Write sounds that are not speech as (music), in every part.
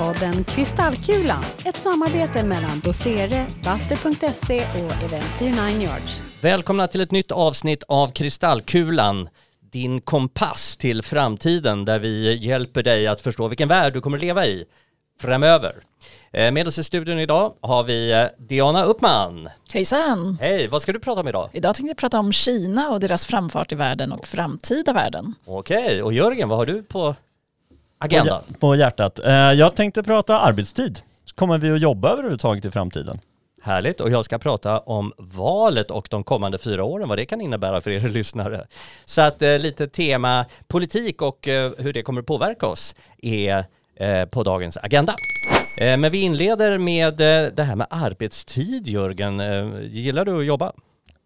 podden Kristallkulan, ett samarbete mellan Dosere, Buster.se och Eventyr 9 Yards. Välkomna till ett nytt avsnitt av Kristallkulan, din kompass till framtiden där vi hjälper dig att förstå vilken värld du kommer att leva i framöver. Eh, Med oss i studion idag har vi eh, Diana Uppman. Hejsan! Hej, vad ska du prata om idag? Idag tänkte jag prata om Kina och deras framfart i världen och framtida världen. Okej, och Jörgen, vad har du på agendan? På, på hjärtat. Eh, Jag tänkte prata arbetstid. Kommer vi att jobba överhuvudtaget i framtiden? Härligt, och jag ska prata om valet och de kommande fyra åren, vad det kan innebära för er (laughs) lyssnare. Så att eh, lite tema politik och eh, hur det kommer att påverka oss är eh, på dagens agenda. Eh, men vi inleder med eh, det här med arbetstid, Jörgen. Gillar du att jobba?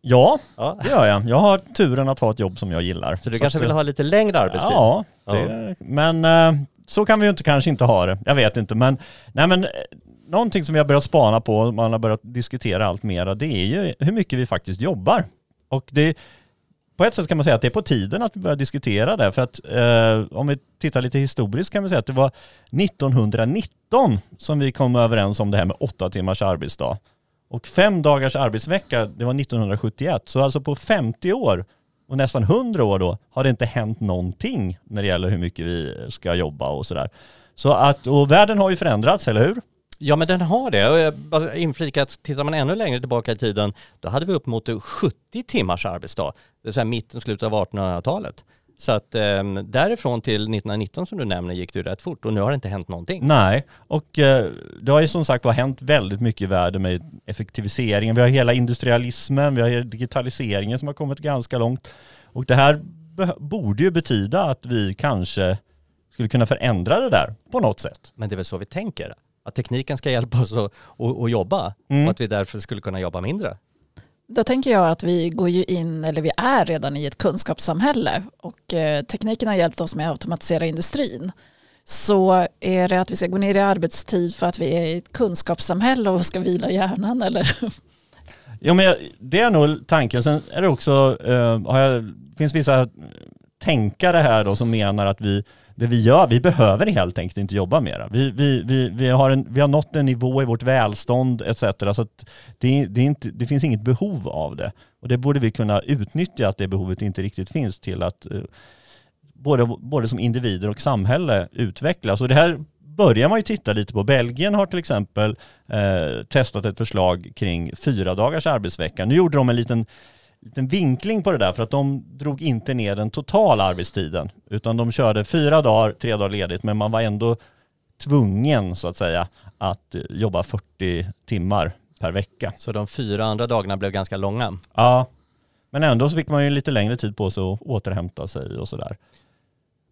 Ja, Ja. det gör jag. Jag har turen att ha ett jobb som jag gillar. Så du att, kanske vill eh, ha lite längre arbetstid? Ja, det, men eh, så kan vi ju inte, kanske inte ha det. Jag vet inte, men, nej, men eh, någonting som vi har börjat spana på, och man har börjat diskutera allt mera, det är ju hur mycket vi faktiskt jobbar. Och det, på ett sätt kan man säga att det är på tiden att vi börjar diskutera det, för att eh, om vi tittar lite historiskt kan vi säga att det var 1919 som vi kom överens om det här med åtta timmars arbetsdag. Och fem dagars arbetsvecka, det var 1971. Så alltså på 50 år och nästan 100 år då har det inte hänt någonting när det gäller hur mycket vi ska jobba och sådär. Så att, och världen har ju förändrats, eller hur? Ja men den har det. Och tittar man ännu längre tillbaka i tiden då hade vi upp mot 70 timmars arbetsdag. Det vill säga mitten, slutet av 1800-talet. Så att eh, därifrån till 1919 som du nämner gick det ju rätt fort och nu har det inte hänt någonting. Nej, och eh, det har ju som sagt var hänt väldigt mycket i världen med effektiviseringen. Vi har hela industrialismen, vi har digitaliseringen som har kommit ganska långt. Och det här borde ju betyda att vi kanske skulle kunna förändra det där på något sätt. Men det är väl så vi tänker. Att tekniken ska hjälpa oss att, att, att jobba Mm. och att vi därför skulle kunna jobba mindre. Då tänker jag att vi går ju in, eller vi är redan i ett kunskapssamhälle och eh, tekniken har hjälpt oss med att automatisera industrin. Så är det att vi ska gå ner i arbetstid för att vi är i ett kunskapssamhälle och ska vila hjärnan eller? Ja men det är nog tanken. Sen är det också, eh, har jag, det finns vissa tänkare här då som menar att vi, det vi gör, vi behöver helt enkelt inte jobba mera. Vi, vi, vi, vi, har, en, vi har nått en nivå i vårt välstånd etc. Så att det, det, är inte, det finns inget behov av det. Och det borde vi kunna utnyttja att det behovet inte riktigt finns till att eh, både, både som individer och samhälle utvecklas. Och det här börjar man ju titta lite på. Belgien har till exempel eh, testat ett förslag kring fyra dagars arbetsvecka. Nu gjorde de en liten, liten vinkling på det där för att de drog inte ner den totala arbetstiden utan de körde fyra dagar, tre dagar ledigt men man var ändå tvungen så att säga att eh, jobba 40 timmar per vecka. Så de fyra andra dagarna blev ganska långa. Ja, men ändå så fick man ju lite längre tid på sig att återhämta sig och sådär.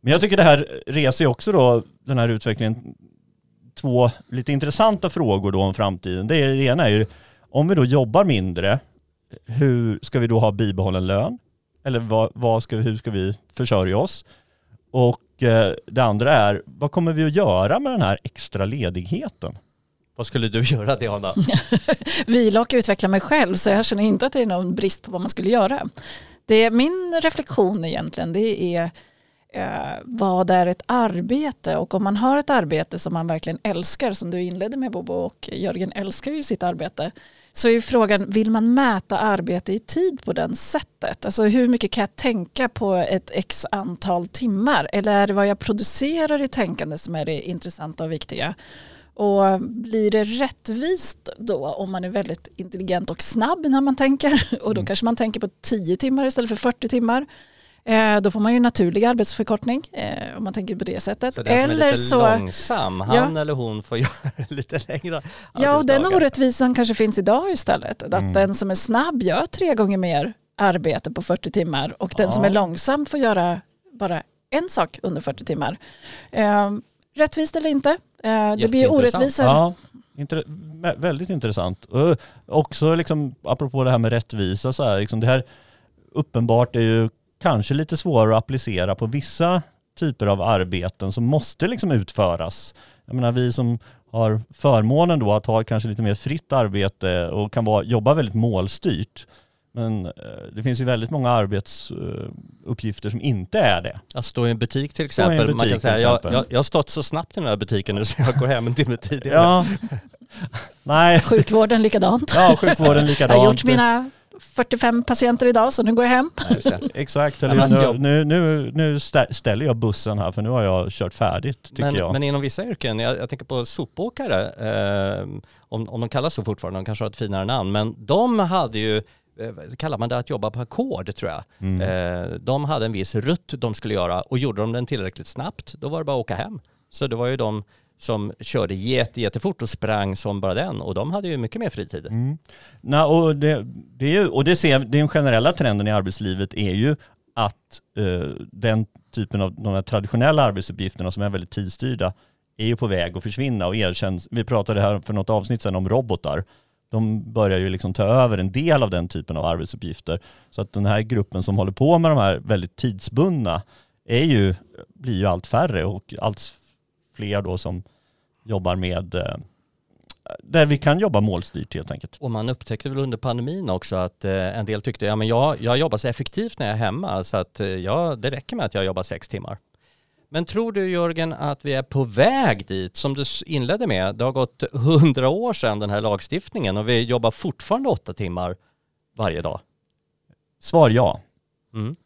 Men jag tycker det här reser ju också då den här utvecklingen två lite intressanta frågor då om framtiden. Det, är, det ena är ju om vi då jobbar mindre, hur ska vi då ha bibehållen lön? Eller vad, vad ska, vi- hur ska vi försörja oss? Och eh, det andra är, vad kommer vi att göra med den här extra ledigheten? Vad skulle du (laughs) göra Diana? (laughs) Vila och utveckla mig själv så jag känner inte att det är någon brist på vad man skulle göra. Det är min reflektion egentligen det är eh, vad är ett arbete och om man har ett arbete som man verkligen älskar som du inledde med Bobo och Jörgen älskar ju sitt arbete så är frågan vill man mäta arbete i tid på den sättet? Alltså hur mycket kan jag tänka på ett x antal timmar eller är det vad jag producerar i tänkande som är det intressanta och viktiga? Och blir det rättvist då om man är väldigt intelligent och snabb när man tänker (laughs) och då Mm. kanske man tänker på 10 timmar istället för 40 timmar. Eh, då får man ju naturlig arbetsförkortning eh, om man tänker på det sättet. Så den som är Eller lite så, långsam, han eller hon får (laughs) göra lite längre ja och den orättvisan kanske finns idag istället. Att Mm. den som är snabb gör tre gånger mer arbete på 40 timmar och den som Ja. är långsam får göra bara en sak under 40 timmar. Eh, rättvist eller inte? Det blir orättvisor. Ja, inter- vä- väldigt intressant. Och också liksom, apropå det här med rättvisa, så här, liksom det här uppenbart är ju kanske lite svårare att applicera på vissa typer av arbeten som måste liksom utföras. Jag menar vi som har förmånen då att ha kanske lite mer fritt arbete och kan vara, jobba väldigt målstyrt. Men eh, det finns ju väldigt många arbetsuppgifter som inte är det. Att stå i en butik till exempel. Man butik kan säga, jag, jag, jag har stått så snabbt i den här butiken nu så jag går hem en timme tidigare. Ja, (laughs) nej, Sjukvården likadant. ja, sjukvården Jag likadant. har gjort mina 45 patienter idag så nu går jag hem. Nej. (laughs) Exakt, eller nu, nu, nu, nu stä- ställer jag bussen här för nu har jag kört färdigt tycker Men, jag. men inom vissa yrken, jag, jag tänker på sopåkare, eh, om, om de kallas så fortfarande, de kanske har ett finare namn, men de hade ju, eh, kallar man det att jobba på ackord tror jag. Mm. Eh, de hade en viss rutt de skulle göra och gjorde de den tillräckligt snabbt, då var det bara att åka hem. Så det var ju de som körde jätte, jättefort och sprang som bara den och de hade ju mycket mer fritid. Mm. Nej, och det, det, är ju, och det ser, den generella trenden i arbetslivet är ju att eh, den typen av de här traditionella arbetsuppgifterna som är väldigt tidsstyrda är ju på väg att försvinna och erkänns. Vi pratade här för något avsnitt sedan om robotar. De börjar ju liksom ta över en del av den typen av arbetsuppgifter. Så att den här gruppen som håller på med de här väldigt tidsbundna är ju, blir ju allt färre och allt fler då som jobbar med eh, där vi kan jobba målstyrt helt enkelt. Och man upptäckte väl under pandemin också att eh, en del tyckte, ja men jag, jag jobbar så effektivt när jag är hemma så att eh, ja, det räcker med att jag jobbar sex timmar. Men tror du Jörgen att vi är på väg dit som du inledde med? Det har gått hundra år sedan den här lagstiftningen och vi jobbar fortfarande åtta timmar varje dag. Svar ja. Mm.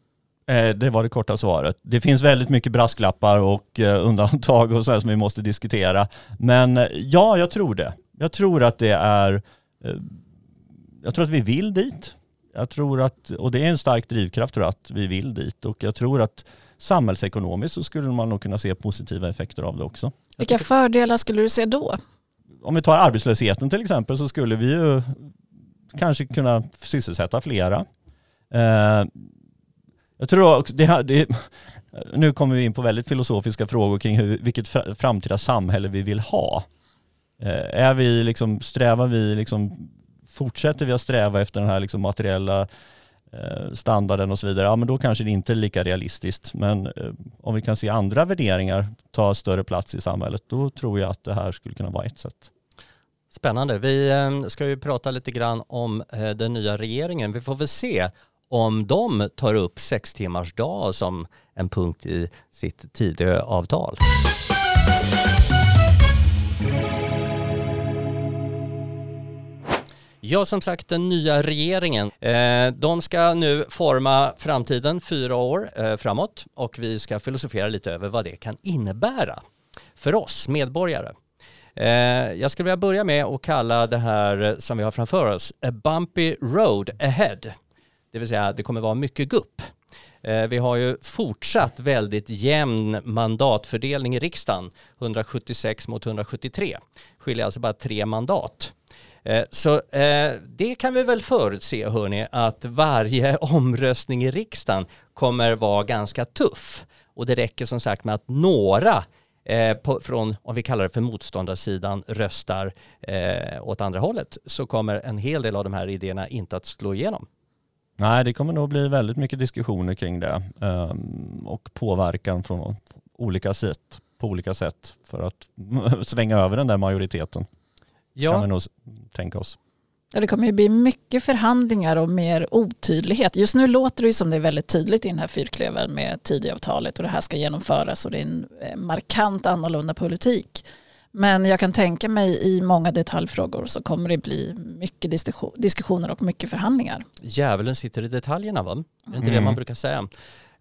Eh, Det var det korta svaret. Det finns väldigt mycket brasklappar och eh, undantag och så här som vi måste diskutera. Men eh, ja, jag tror det. Jag tror att det är, jag tror att vi vill dit. Jag tror att, och det är en stark drivkraft jag, att vi vill dit. Och jag tror att samhällsekonomiskt så skulle man nog kunna se positiva effekter av det också. Vilka fördelar skulle du se då? Om vi tar arbetslösheten till exempel så skulle vi ju kanske kunna sysselsätta flera. Jag tror också, det, det, nu kommer vi in på väldigt filosofiska frågor kring hur, vilket framtida samhälle vi vill ha. Eh, är vi liksom, strävar vi liksom, fortsätter vi att sträva efter den här liksom materiella eh, standarden och så vidare, ja men då kanske det inte är lika realistiskt. Men eh, om vi kan se andra värderingar ta större plats i samhället, då tror jag att det här skulle kunna vara ett sätt. Spännande. Vi eh, ska ju prata lite grann om eh, den nya regeringen. Vi får väl se om de tar upp sex timmars dag som en punkt i sitt Tidöavtal. Ja, som sagt, den nya regeringen. Eh, de ska nu forma framtiden fyra år eh, framåt och vi ska filosofera lite över vad det kan innebära för oss medborgare. Eh, jag skulle vilja börja med att kalla det här som vi har framför oss a bumpy road ahead. Det vill säga det kommer vara mycket gupp. Eh, vi har ju fortsatt väldigt jämn mandatfördelning i riksdagen. 176 mot 173. Skiljer alltså bara tre mandat. Eh, så eh, det kan vi väl förutse hörni att varje (laughs) omröstning i riksdagen kommer vara ganska tuff. Och det räcker som sagt med att några på, från, om vi kallar det för motståndarsidan, röstar eh, åt andra hållet så kommer en hel del av de här idéerna inte att slå igenom. Nej, det kommer nog bli väldigt mycket diskussioner kring det ehm, och påverkan från olika sätt, på olika sätt för att (laughs) svänga över den där majoriteten. Kan vi Ja, nog tänka oss. Ja, det kommer ju bli mycket förhandlingar och mer otydlighet. Just nu låter det ju som det är väldigt tydligt i den här fyrklövern med Tidöavtalet och det här ska genomföras och det är en eh, markant annorlunda politik. Men jag kan tänka mig i många detaljfrågor så kommer det bli mycket diskussion- diskussioner och mycket förhandlingar. djävulen sitter i detaljerna va? Är det inte det Mm. man brukar säga?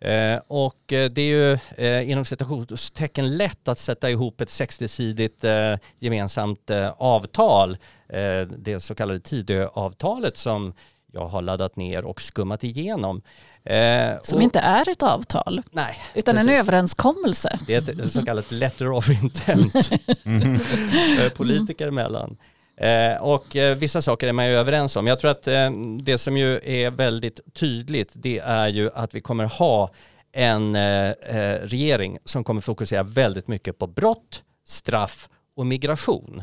Eh, och eh, det är ju eh, inom citationstecken lätt att sätta ihop ett 60-sidigt eh, gemensamt eh, avtal, eh, det så kallade Tidöavtalet som jag har laddat ner och skummat igenom. Eh, Som och, inte är ett avtal Nej, utan en precis. överenskommelse. Det är ett så kallat letter of intent (laughs) eh, politiker emellan. Eh, och eh, vissa saker är man ju överens om. Jag tror att eh, det som ju är väldigt tydligt det är ju att vi kommer ha en eh, regering som kommer fokusera väldigt mycket på brott, straff och migration.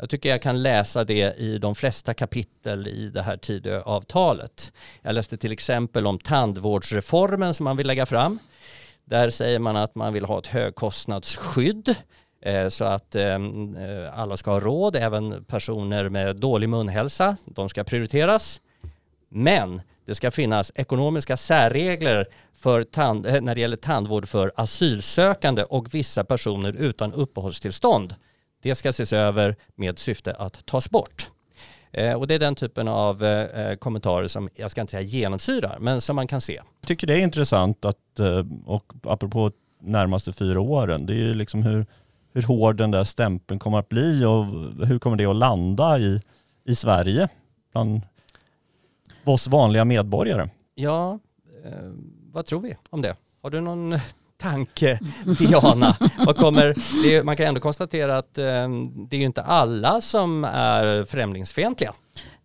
Jag tycker jag kan läsa det i de flesta kapitel i det här Tidöavtalet. Jag läste till exempel om tandvårdsreformen som man vill lägga fram. Där säger man att man vill ha ett högkostnadsskydd eh, så att eh, eh, alla ska ha råd, även personer med dålig munhälsa. De ska prioriteras. Men Det ska finnas ekonomiska särregler för tand, när det gäller tandvård för asylsökande och vissa personer utan uppehållstillstånd. Det ska ses över med syfte att tas bort. Eh, och det är den typen av eh, kommentarer som, jag ska inte säga genomsyrar, men som man kan se. Jag tycker det är intressant att, eh, och apropå närmaste fyra åren, det är ju liksom hur, hur hård den där stämpeln kommer att bli och hur kommer det att landa i, i Sverige bland oss vanliga medborgare. Ja, vad tror vi om det? Har du någon tanke, Diana? Vad kommer, det, man kan ändå konstatera att eh, det är ju inte alla som är främlingsfientliga.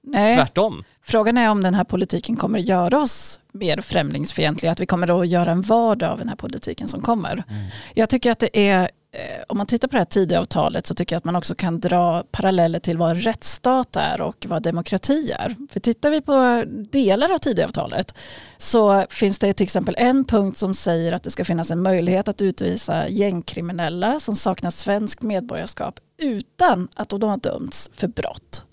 Nej, Tvärtom. frågan är om den här politiken kommer göra oss mer främlingsfientliga, att vi kommer att göra en vardag av den här politiken som kommer. Jag tycker att det är, om man tittar på det här Tidöavtalet så tycker jag att man också kan dra paralleller till vad en rättsstat är och vad demokrati är. För tittar vi på delar av Tidöavtalet så finns det till exempel en punkt som säger att det ska finnas en möjlighet att utvisa gängkriminella som saknar svenskt medborgarskap utan att de har dömts för brott.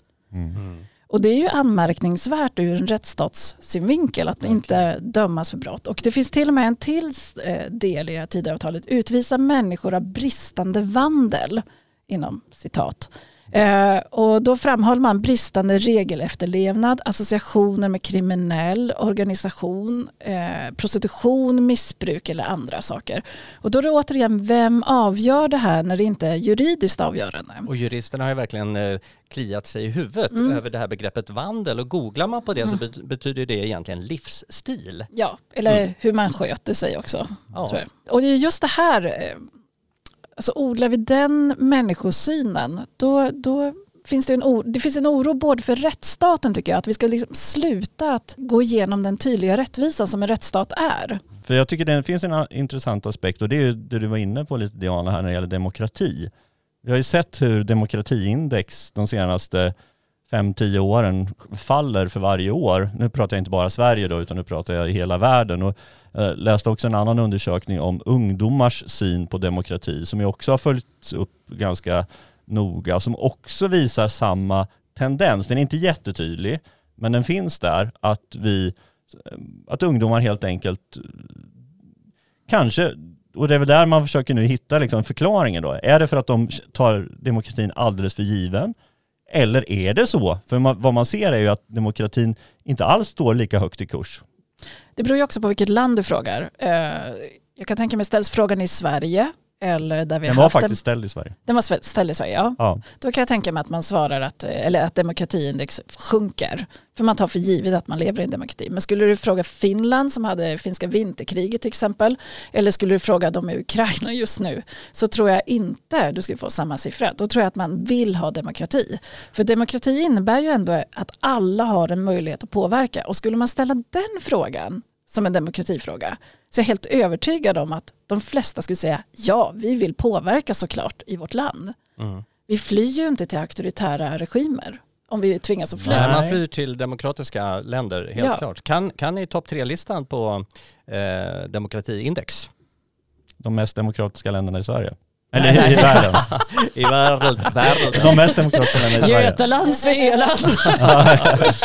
Och det är ju anmärkningsvärt ur en rättsstatssynvinkel att inte dömas för brott. Och det finns till och med en till eh, del i det här Tidöavtalet, utvisa människor av bristande vandel, inom citat. Eh, och då framhåller man bristande regelefterlevnad, associationer med kriminell organisation, eh, prostitution, missbruk eller andra saker. Och då är det återigen, vem avgör det här när det inte är juridiskt avgörande? Och juristerna har ju verkligen eh, kliat sig i huvudet Mm. över det här begreppet vandel och googlar man på det så bet- betyder det egentligen livsstil. Ja, eller hur man sköter sig också. Ja. Och det är just det här, alltså odlar vi den människosynen, då, då finns det en, oro, det finns en oro både för rättsstaten tycker jag, att vi ska liksom sluta att gå igenom den tydliga rättvisan som en rättsstat är. För jag tycker det finns en intressant aspekt och det är ju det du var inne på lite Diana här när det gäller demokrati. Vi har ju sett hur demokratiindex de senaste 5-10 åren faller för varje år. Nu pratar jag inte bara Sverige då utan nu pratar jag i hela världen och eh, läste också en annan undersökning om ungdomars syn på demokrati som ju också har följts upp ganska noga som också visar samma tendens. Den är inte jättetydlig men den finns där att vi eh, att ungdomar helt enkelt kanske, och det är väl där man försöker nu hitta liksom förklaringen då. Är det för att de tar demokratin alldeles för given? Eller är det så? För man, vad man ser är ju att demokratin inte alls står lika högt i kurs. Det beror ju också på vilket land du frågar. Eh, jag kan tänka mig ställs frågan i Sverige eller där vi Den var haft faktiskt ställd i Sverige. Den var ställd i Sverige, ja. Ja. Då kan jag tänka mig att man svarar att, eller att demokratiindex sjunker. För man tar för givet att man lever i en demokrati. Men skulle du fråga Finland som hade finska vinterkriget till exempel, eller skulle du fråga dem i Ukraina just nu, så tror jag inte du skulle få samma siffra. Då tror jag att man vill ha demokrati. För demokrati innebär ju ändå att alla har en möjlighet att påverka. Och skulle man ställa den frågan som en demokratifråga så är jag helt övertygad om att de flesta skulle säga ja, vi vill påverka såklart i vårt land. Mm. Vi flyr ju inte till auktoritära regimer om vi tvingas att fly. Nej, man Nej. flyr till demokratiska länder, helt Ja. klart. Kan, kan ni topp tre-listan på eh, demokratiindex? De mest demokratiska länderna i Sverige. Eller i världen. (laughs) I världen. världen. De mest demokratiska länderna i Sverige. Götaland, Svealand. (laughs)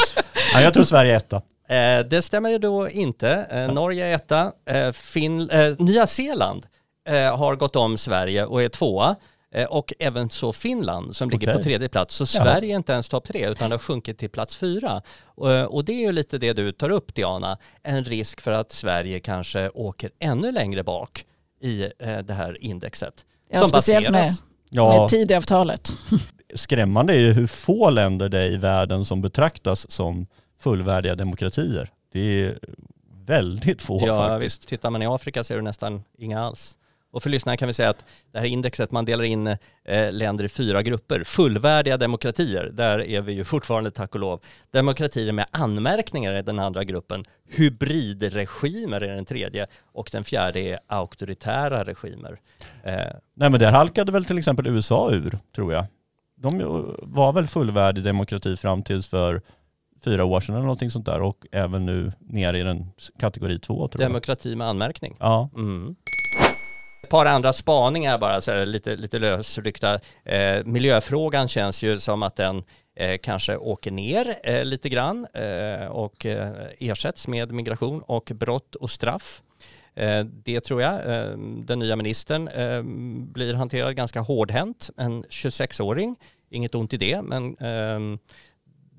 ja, jag tror Sverige är etta. Eh, det stämmer ju då inte. Eh, Norge är etta. Eh, fin, eh, Nya Zeeland eh, har gått om Sverige och är tvåa. Eh, och även så Finland som ligger Okej. på tredje plats. Så Sverige är inte ens topp tre utan det har sjunkit till plats fyra. Och, och det är ju lite det du tar upp Diana. En risk för att Sverige kanske åker ännu längre bak i eh, det här indexet. Ja, speciellt med, Ja, med Tidöavtalet. skrämmande är ju hur få länder det är i världen som betraktas som fullvärdiga demokratier. Det är väldigt få Ja faktiskt. visst, tittar man i Afrika ser du nästan inga alls. Och för lyssnarna kan vi säga att det här indexet, man delar in eh, länder i fyra grupper. Fullvärdiga demokratier, där är vi ju fortfarande tack och lov. Demokratier med anmärkningar är den andra gruppen. Hybridregimer är den tredje. Och den fjärde är auktoritära regimer. Eh, Nej men där halkade väl till exempel USA ur, tror jag. De var väl fullvärdig demokrati fram tills för fyra år sedan eller någonting sånt där och även nu ner i den kategori två tror jag. demokrati med anmärkning. Ja, Mm. Ett par andra spaningar bara, så här, lite, lite lösryckta. Eh, miljöfrågan känns ju som att den eh, kanske åker ner eh, lite grann eh, och eh, ersätts med migration och brott och straff. Eh, Det tror jag den nya ministern blir hanterad ganska hårdhänt. En 26-åring, inget ont i det, men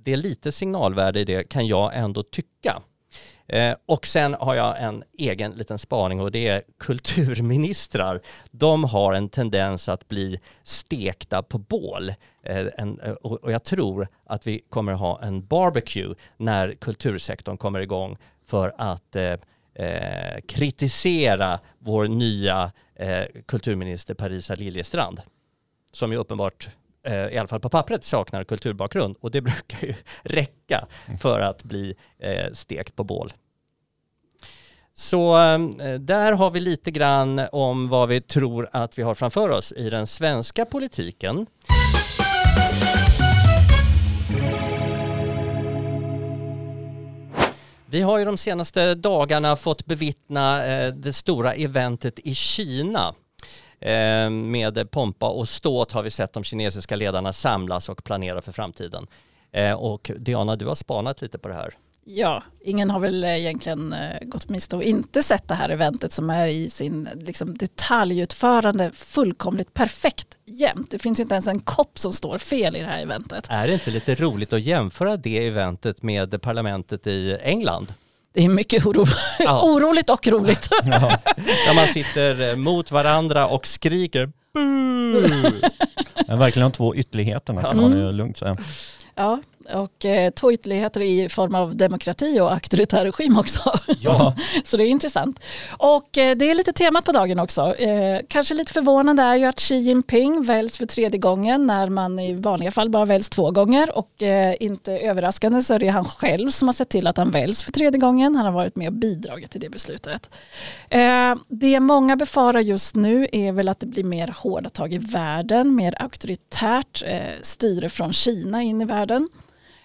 det är lite signalvärde i det kan jag ändå tycka. Eh, Och sen har jag en egen liten spaning och det är kulturministrar. De har en tendens att bli stekta på bål. Eh, en- eh, Och och jag tror att vi kommer ha en barbecue när kultursektorn kommer igång för att eh, eh, kritisera vår nya eh, kulturminister Parisa Liljestrand. Som ju uppenbart, Eh, i alla fall på pappret, saknar kulturbakgrund. Och det (laughs) brukar ju räcka för att bli eh, stekt på bål. Så eh, där har vi lite grann om vad vi tror att vi har framför oss i den svenska politiken. Vi har ju de senaste dagarna fått bevittna det stora eventet i Kina. Eh, med pompa och ståt har vi sett de kinesiska ledarna samlas och planera för framtiden. Eh, och Diana, du har spanat lite på det här. Ja, ingen har väl egentligen eh, gått miste och inte sett det här eventet som är i sin liksom, detaljutförande fullkomligt perfekt jämt. Det finns ju inte ens en kopp som står fel i det här eventet. Är det inte lite roligt att jämföra det eventet med parlamentet i England? Det är mycket oro (laughs) Ja. oroligt och roligt. (laughs) Där man sitter eh, mot varandra och skriker Boo! Men verkligen de två ytterligheterna kan man ju lugnt säga. Ja, och eh, två ytterligheter i form av demokrati och auktoritär regim också. Ja. (laughs) Så det är intressant. Och eh, det är lite temat på dagen också. Eh, kanske lite förvånande är ju att Xi Jinping väljs för tredje gången när man i vanliga fall bara väljs två gånger. Och inte överraskande så är det han själv som har sett till att han väljs för tredje gången. Han har varit med och bidragit till det beslutet. Det många befarar just nu är väl att det blir mer hårda tag i världen, mer auktoritärt styre från Kina in i världen.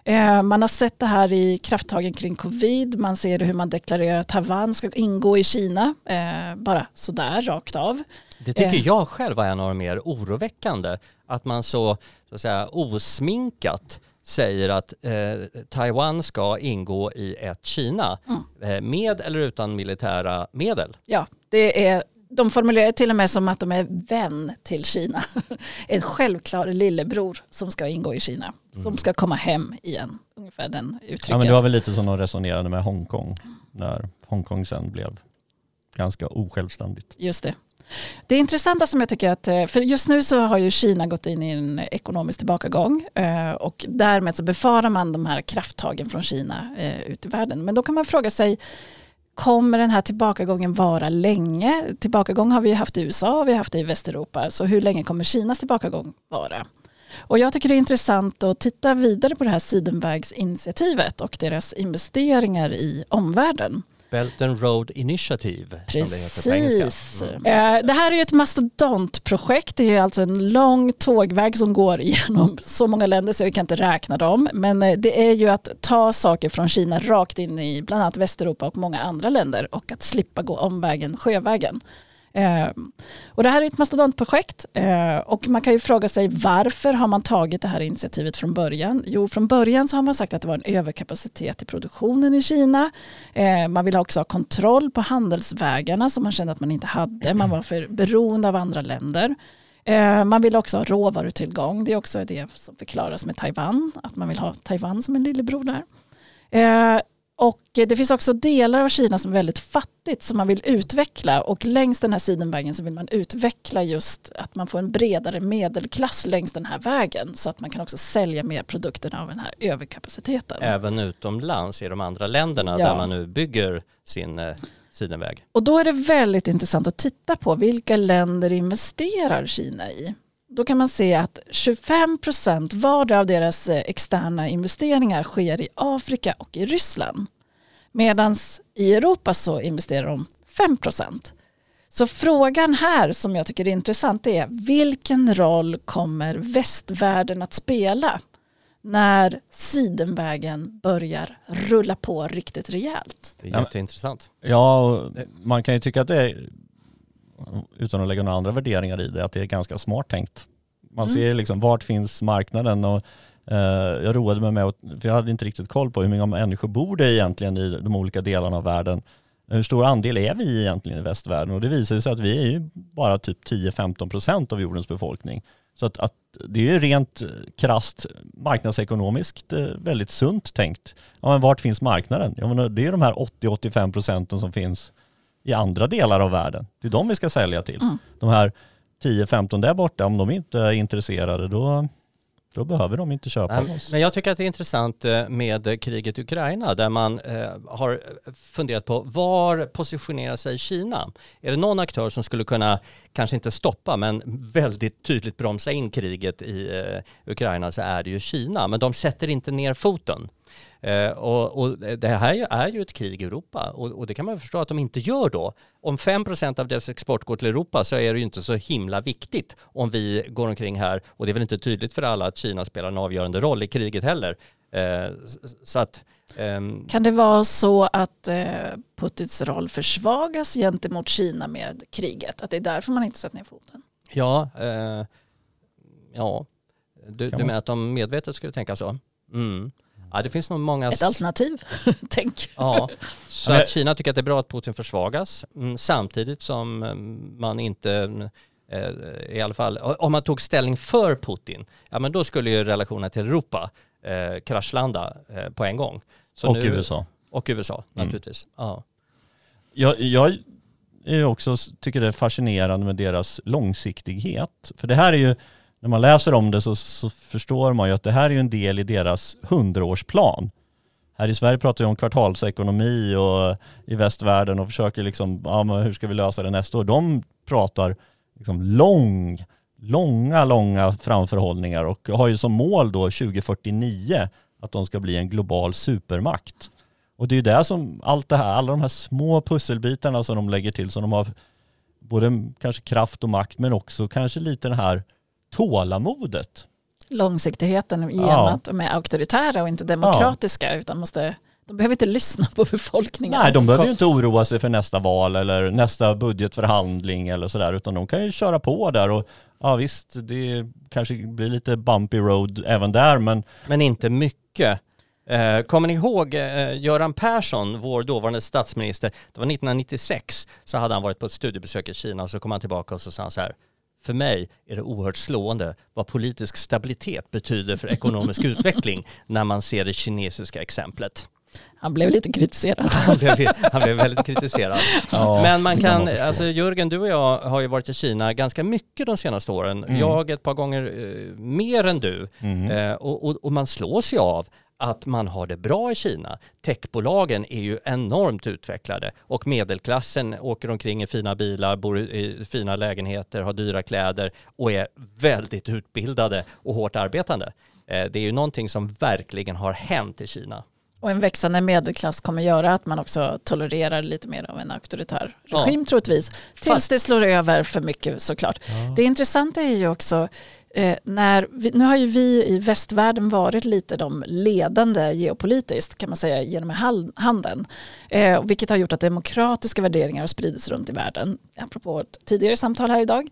Eh, Man har sett det här i krafttagen kring covid. Man ser hur man deklarerar att Taiwan ska ingå i Kina. eh, Bara sådär, rakt av. Det tycker Eh. jag själv var en av de mer oroväckande. Att man så, så att säga, osminkat säger att eh, Taiwan ska ingå i ett Kina eh, med eller utan militära medel. Ja, det är, de formulerar det till och med som att de är vän till Kina. (laughs) En självklar lillebror som ska ingå i Kina. Som ska komma hem igen. Ungefär den uttrycket. Ja men det var väl lite som de resonerade med Hongkong. När Hongkong sen blev ganska osjälvständigt. Just det. Det intressanta som jag tycker att, eh, för just nu så har ju Kina gått in i en ekonomisk tillbakagång eh, och därmed så befarar man de här krafttagen från Kina eh, ut i världen. Men då kan man fråga sig, kommer den här tillbakagången vara länge? Tillbakagång har vi haft i USA och vi har haft det i Västeuropa, så hur länge kommer Kinas tillbakagång vara? Och jag tycker det är intressant att titta vidare på det här Sidenvägsinitiativet och deras investeringar i omvärlden. Belt and Road Initiative som det heter på engelska. Precis. Eh, Det här är ett mastodontprojekt. Det är alltså en lång tågväg som går (laughs) igenom så många länder så jag kan inte räkna dem. Men eh, det är ju att ta saker från Kina rakt in i bland annat Västeuropa och många andra länder och att slippa gå omvägen sjövägen. Ehm, och det här är ett mastodontprojekt eh, och man kan ju fråga sig varför har man tagit det här initiativet från början? Jo, från början så har man sagt att det var en överkapacitet i produktionen i Kina. Ehm, man vill också ha kontroll på handelsvägarna som man kände att man inte hade. Man var för beroende av andra länder. Ehm, man vill också ha råvarutillgång. Det är också det som förklaras med Taiwan. Att man vill ha Taiwan som en lillebror där. Eh, Och det finns också delar av Kina som är väldigt fattigt som man vill utveckla och längs den här sidenvägen så vill man utveckla just att man får en bredare medelklass längs den här vägen så att man kan också sälja mer produkter av den här överkapaciteten. Även utomlands i de andra länderna Ja. där man nu bygger sin eh, sidenväg. Och då är det väldigt intressant att titta på vilka länder investerar Kina i. Då kan man se att 25 procent vardera av deras eh, externa investeringar sker i Afrika och i Ryssland. Medan i Europa så investerar de 5 procent. Så frågan här som jag tycker är intressant är vilken roll kommer västvärlden att spela när sidenvägen börjar rulla på riktigt rejält? Det är jätteintressant. Ja, man kan ju tycka att det är, utan att lägga några andra värderingar i det, att det är ganska smart tänkt. Man Mm. ser liksom vart finns marknaden och Eh, jag roade mig med, att, för jag hade inte riktigt koll på hur många människor bor det egentligen i de olika delarna av världen. Hur stor andel är vi egentligen i västvärlden? Och det visar sig att vi är ju bara typ 10-15 procent av jordens befolkning. Så att, att det är ju rent krast marknadsekonomiskt eh, väldigt sunt tänkt. Ja, men vart finns marknaden? Ja, men det är de här 80-85 procenten som finns i andra delar av världen. Det är de vi ska sälja till. Mm. De här 10-15 där borta, om de inte är intresserade då, då behöver de inte köpa av oss. Men jag tycker att det är intressant eh, med kriget i Ukraina där man eh, har funderat på var positionerar sig Kina? Är det någon aktör som skulle kunna, kanske inte stoppa, men väldigt tydligt bromsa in kriget i eh, Ukraina så är det ju Kina. Men de sätter inte ner foten. Eh, och, och, det här är ju ett krig i Europa och, och, det kan man förstå att de inte gör då. Om 5% av deras export går till Europa så är det ju inte så himla viktigt om vi går omkring här och det är väl inte tydligt för alla att Kina spelar en avgörande roll i kriget heller. Eh, så att, ehm... Kan det vara så att eh, Putins roll försvagas gentemot Kina med kriget? Att det är därför man inte sätter ner foten? Ja, eh, ja. Du, du menar att de medvetet skulle tänka så? Mm. Ja, det finns nog många... Ett alternativ, (laughs) tänk. Ja, (laughs) så att Kina tycker att det är bra att Putin försvagas mm, samtidigt som mm, man inte eh, i alla fall, om man tog ställning för Putin, ja men då skulle ju relationen till Europa eh, kraschlanda eh, på en gång. Så och nu, USA. Och USA mm. naturligtvis. Mm. Ja. Jag, jag är också, tycker det är fascinerande med deras långsiktighet. För det här är ju, när man läser om det så, så, förstår man ju att det här är en del i deras hundraårsplan. Här i Sverige pratar vi om kvartalsekonomi och i västvärlden och försöker liksom, ja men hur ska vi lösa det nästa år? De pratar liksom lång, långa, långa framförhållningar och har ju som mål då 2049 att de ska bli en global supermakt. Och det är ju det som allt det här, alla de här små pusselbitarna som de lägger till, som de har både kanske kraft och makt men också kanske lite den här tålamodet. Långsiktigheten i ja. att de är auktoritära och inte demokratiska ja. utan måste de behöver inte lyssna på befolkningen. Nej, de behöver ju inte oroa sig för nästa val eller nästa budgetförhandling eller sådär, utan de kan ju köra på där och ja visst, det kanske blir lite bumpy road även där, men... Men inte mycket. Eh, kommer ni ihåg eh, Göran Persson, vår dåvarande statsminister, det var 1996, så hade han varit på ett studiebesök i Kina och så kom han tillbaka och så sa han så här, för mig är det oerhört slående vad politisk stabilitet betyder för ekonomisk (laughs) utveckling när man ser det kinesiska exemplet. Han blev lite kritiserad. (laughs) Han blev, han blev väldigt kritiserad. Ja, Men man kan, alltså Jörgen, du och jag har ju varit i Kina ganska mycket de senaste åren. Mm. Jag ett par gånger eh, mer än du. Mm. Eh, och, och, och, man slås ju av att man har det bra i Kina. Techbolagen är ju enormt utvecklade och medelklassen åker omkring i fina bilar, bor i fina lägenheter, har dyra kläder och är väldigt utbildade och hårt arbetande. Eh, det är ju någonting som verkligen har hänt i Kina. Och en växande medelklass kommer göra att man också tolererar lite mer av en auktoritär regim ja. troligtvis. Tills Fast... det slår över för mycket såklart. Ja. Det intressanta är ju också Eh, när vi, nu har ju vi i västvärlden varit lite de ledande geopolitiskt kan man säga genom handeln. Eh, vilket har gjort att demokratiska värderingar har spridits runt i världen. Apropå ett tidigare samtal här idag.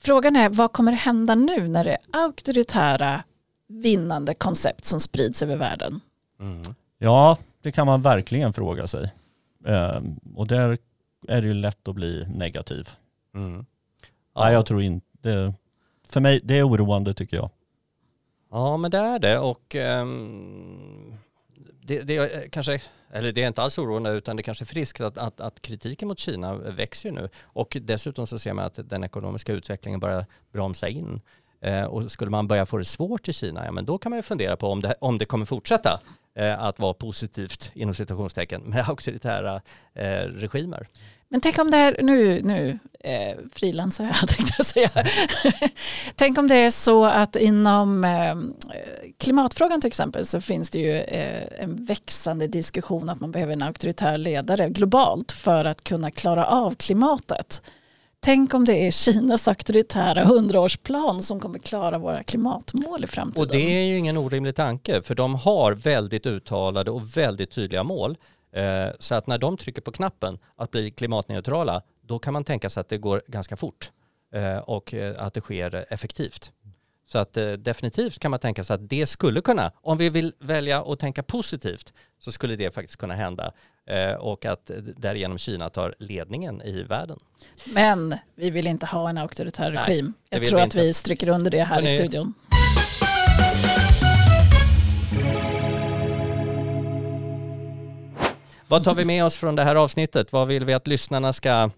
Frågan är vad kommer hända nu när det är auktoritära vinnande koncept som sprids över världen? Mm. Ja, det kan man verkligen fråga sig. Eh, och där är det ju lätt att bli negativ. Mm. Ja. Nej, jag tror inte för mig, det är oroande tycker jag. Ja, men det är det och um, det, det är kanske, eller det är inte alls oroande utan det är kanske friskt att, att, att kritiken mot Kina växer nu och dessutom så ser man att den ekonomiska utvecklingen börjar bromsa in. Eh, och skulle man börja få det svårt i Kina, ja men då kan man ju fundera på om det, om det kommer fortsätta att vara positivt inom citationstecken med (laughs) auktoritära eh, regimer. Men tänk om det är, nu, nu eh, frilansar jag (laughs) tänkte jag säga. (laughs) tänk om det är så att inom eh, klimatfrågan till exempel så finns det ju eh, en växande diskussion att man behöver en auktoritär ledare globalt för att kunna klara av klimatet. Tänk om det är Kinas auktoritära hundraårsplan som kommer klara våra klimatmål i framtiden. Och det är ju ingen orimlig tanke för de har väldigt uttalade och väldigt tydliga mål. Eh, så att när de trycker på knappen att bli klimatneutrala, då kan man tänka sig att det går ganska fort eh, och eh, att det sker effektivt. Så att definitivt kan man tänka sig att det skulle kunna, om vi vill välja att tänka positivt, så skulle det faktiskt kunna hända eh, och att därigenom Kina tar ledningen i världen. Men vi vill inte ha en auktoritär Nej, regim. Jag tror vi att inte. vi stryker under det här i Hörrni, studion. Vad tar vi med oss från det här avsnittet? Vad vill vi att lyssnarna ska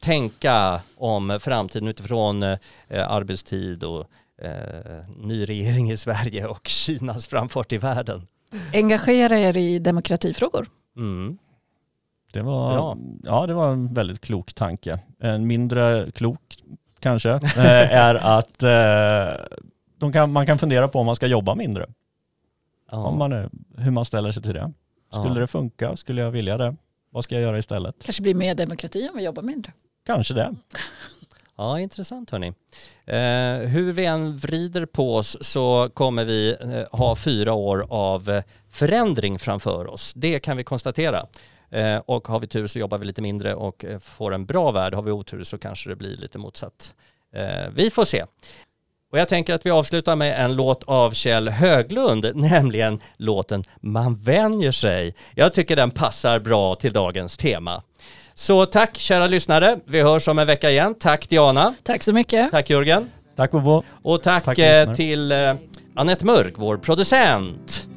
tänka om framtiden utifrån eh, arbetstid och eh, ny regering i Sverige och Kinas framfart i världen? Engagera er i demokratifrågor. Mm. Det var, Bra. ja, det var en väldigt klok tanke. En mindre klok kanske (laughs) eh, är att eh, de kan, man kan fundera på om man ska jobba mindre. Ja. Om man är, hur man ställer sig till det. Skulle Ja. det funka? Skulle jag vilja det? Vad ska jag göra istället? Kanske blir mer demokrati om vi jobbar mindre. Kanske det. (laughs) Ja, intressant hörni. Eh, hur vi än vrider på oss så kommer vi eh, ha fyra år av eh, förändring framför oss. Det kan vi konstatera. Eh, och har vi tur så jobbar vi lite mindre och eh, får en bra värld. Har vi otur så kanske det blir lite motsatt. Eh, vi får se. Och jag tänker att vi avslutar med en låt av Kjell Höglund, (laughs) nämligen låten Man vänjer sig. Jag tycker den passar bra till dagens tema. Så tack kära lyssnare. Vi hörs om en vecka igen. Tack Diana. Tack så mycket. Tack Jörgen. Tack Bobo. Och tack, Tack, eh, till eh, Annette Mörk, vår producent.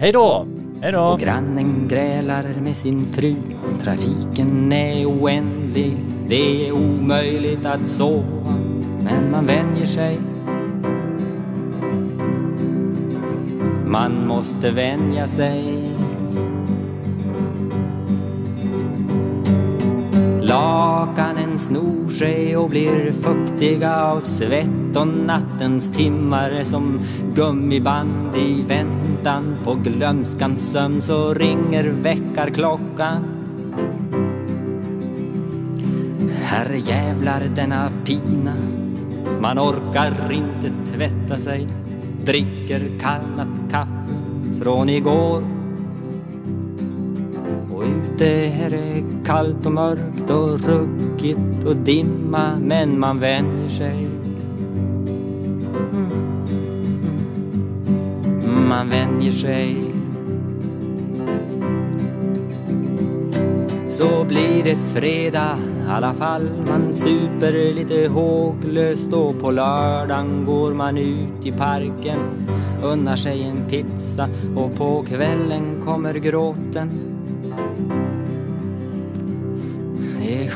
Hej då! Hej då! Och grannen grälar med sin fru Trafiken är oändlig Det är omöjligt att sova Men man vänjer sig Man måste vänja sig Lakanen snor sig och blir fuktiga av svett och nattens timmar är som gummiband i väntan på glömskans sömn så ringer väckarklockan. Herre jävlar denna pina Man orkar inte tvätta sig Dricker kallnat kaffe från igår. Och ute är det kallt och mörkt och ruggigt och dimma men man vänjer sig. Mm. Man vänjer sig. Så blir det fredag i alla fall. Man super lite håglöst och på lördagen går man ut i parken. Unnar sig en pizza och på kvällen kommer gråten.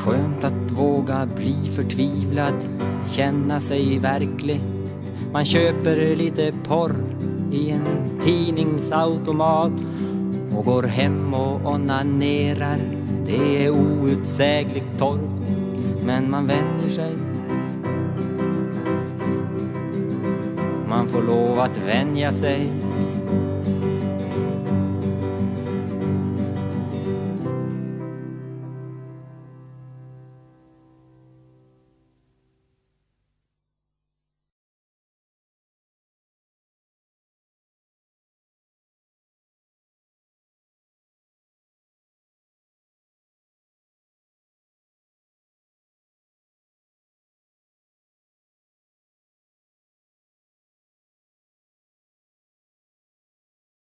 Skönt att våga bli förtvivlad, känna sig verklig. Man köper lite porr i en tidningsautomat och går hem och onanerar. Det är outsägligt torftigt, men man vänjer sig. Man får lov att vänja sig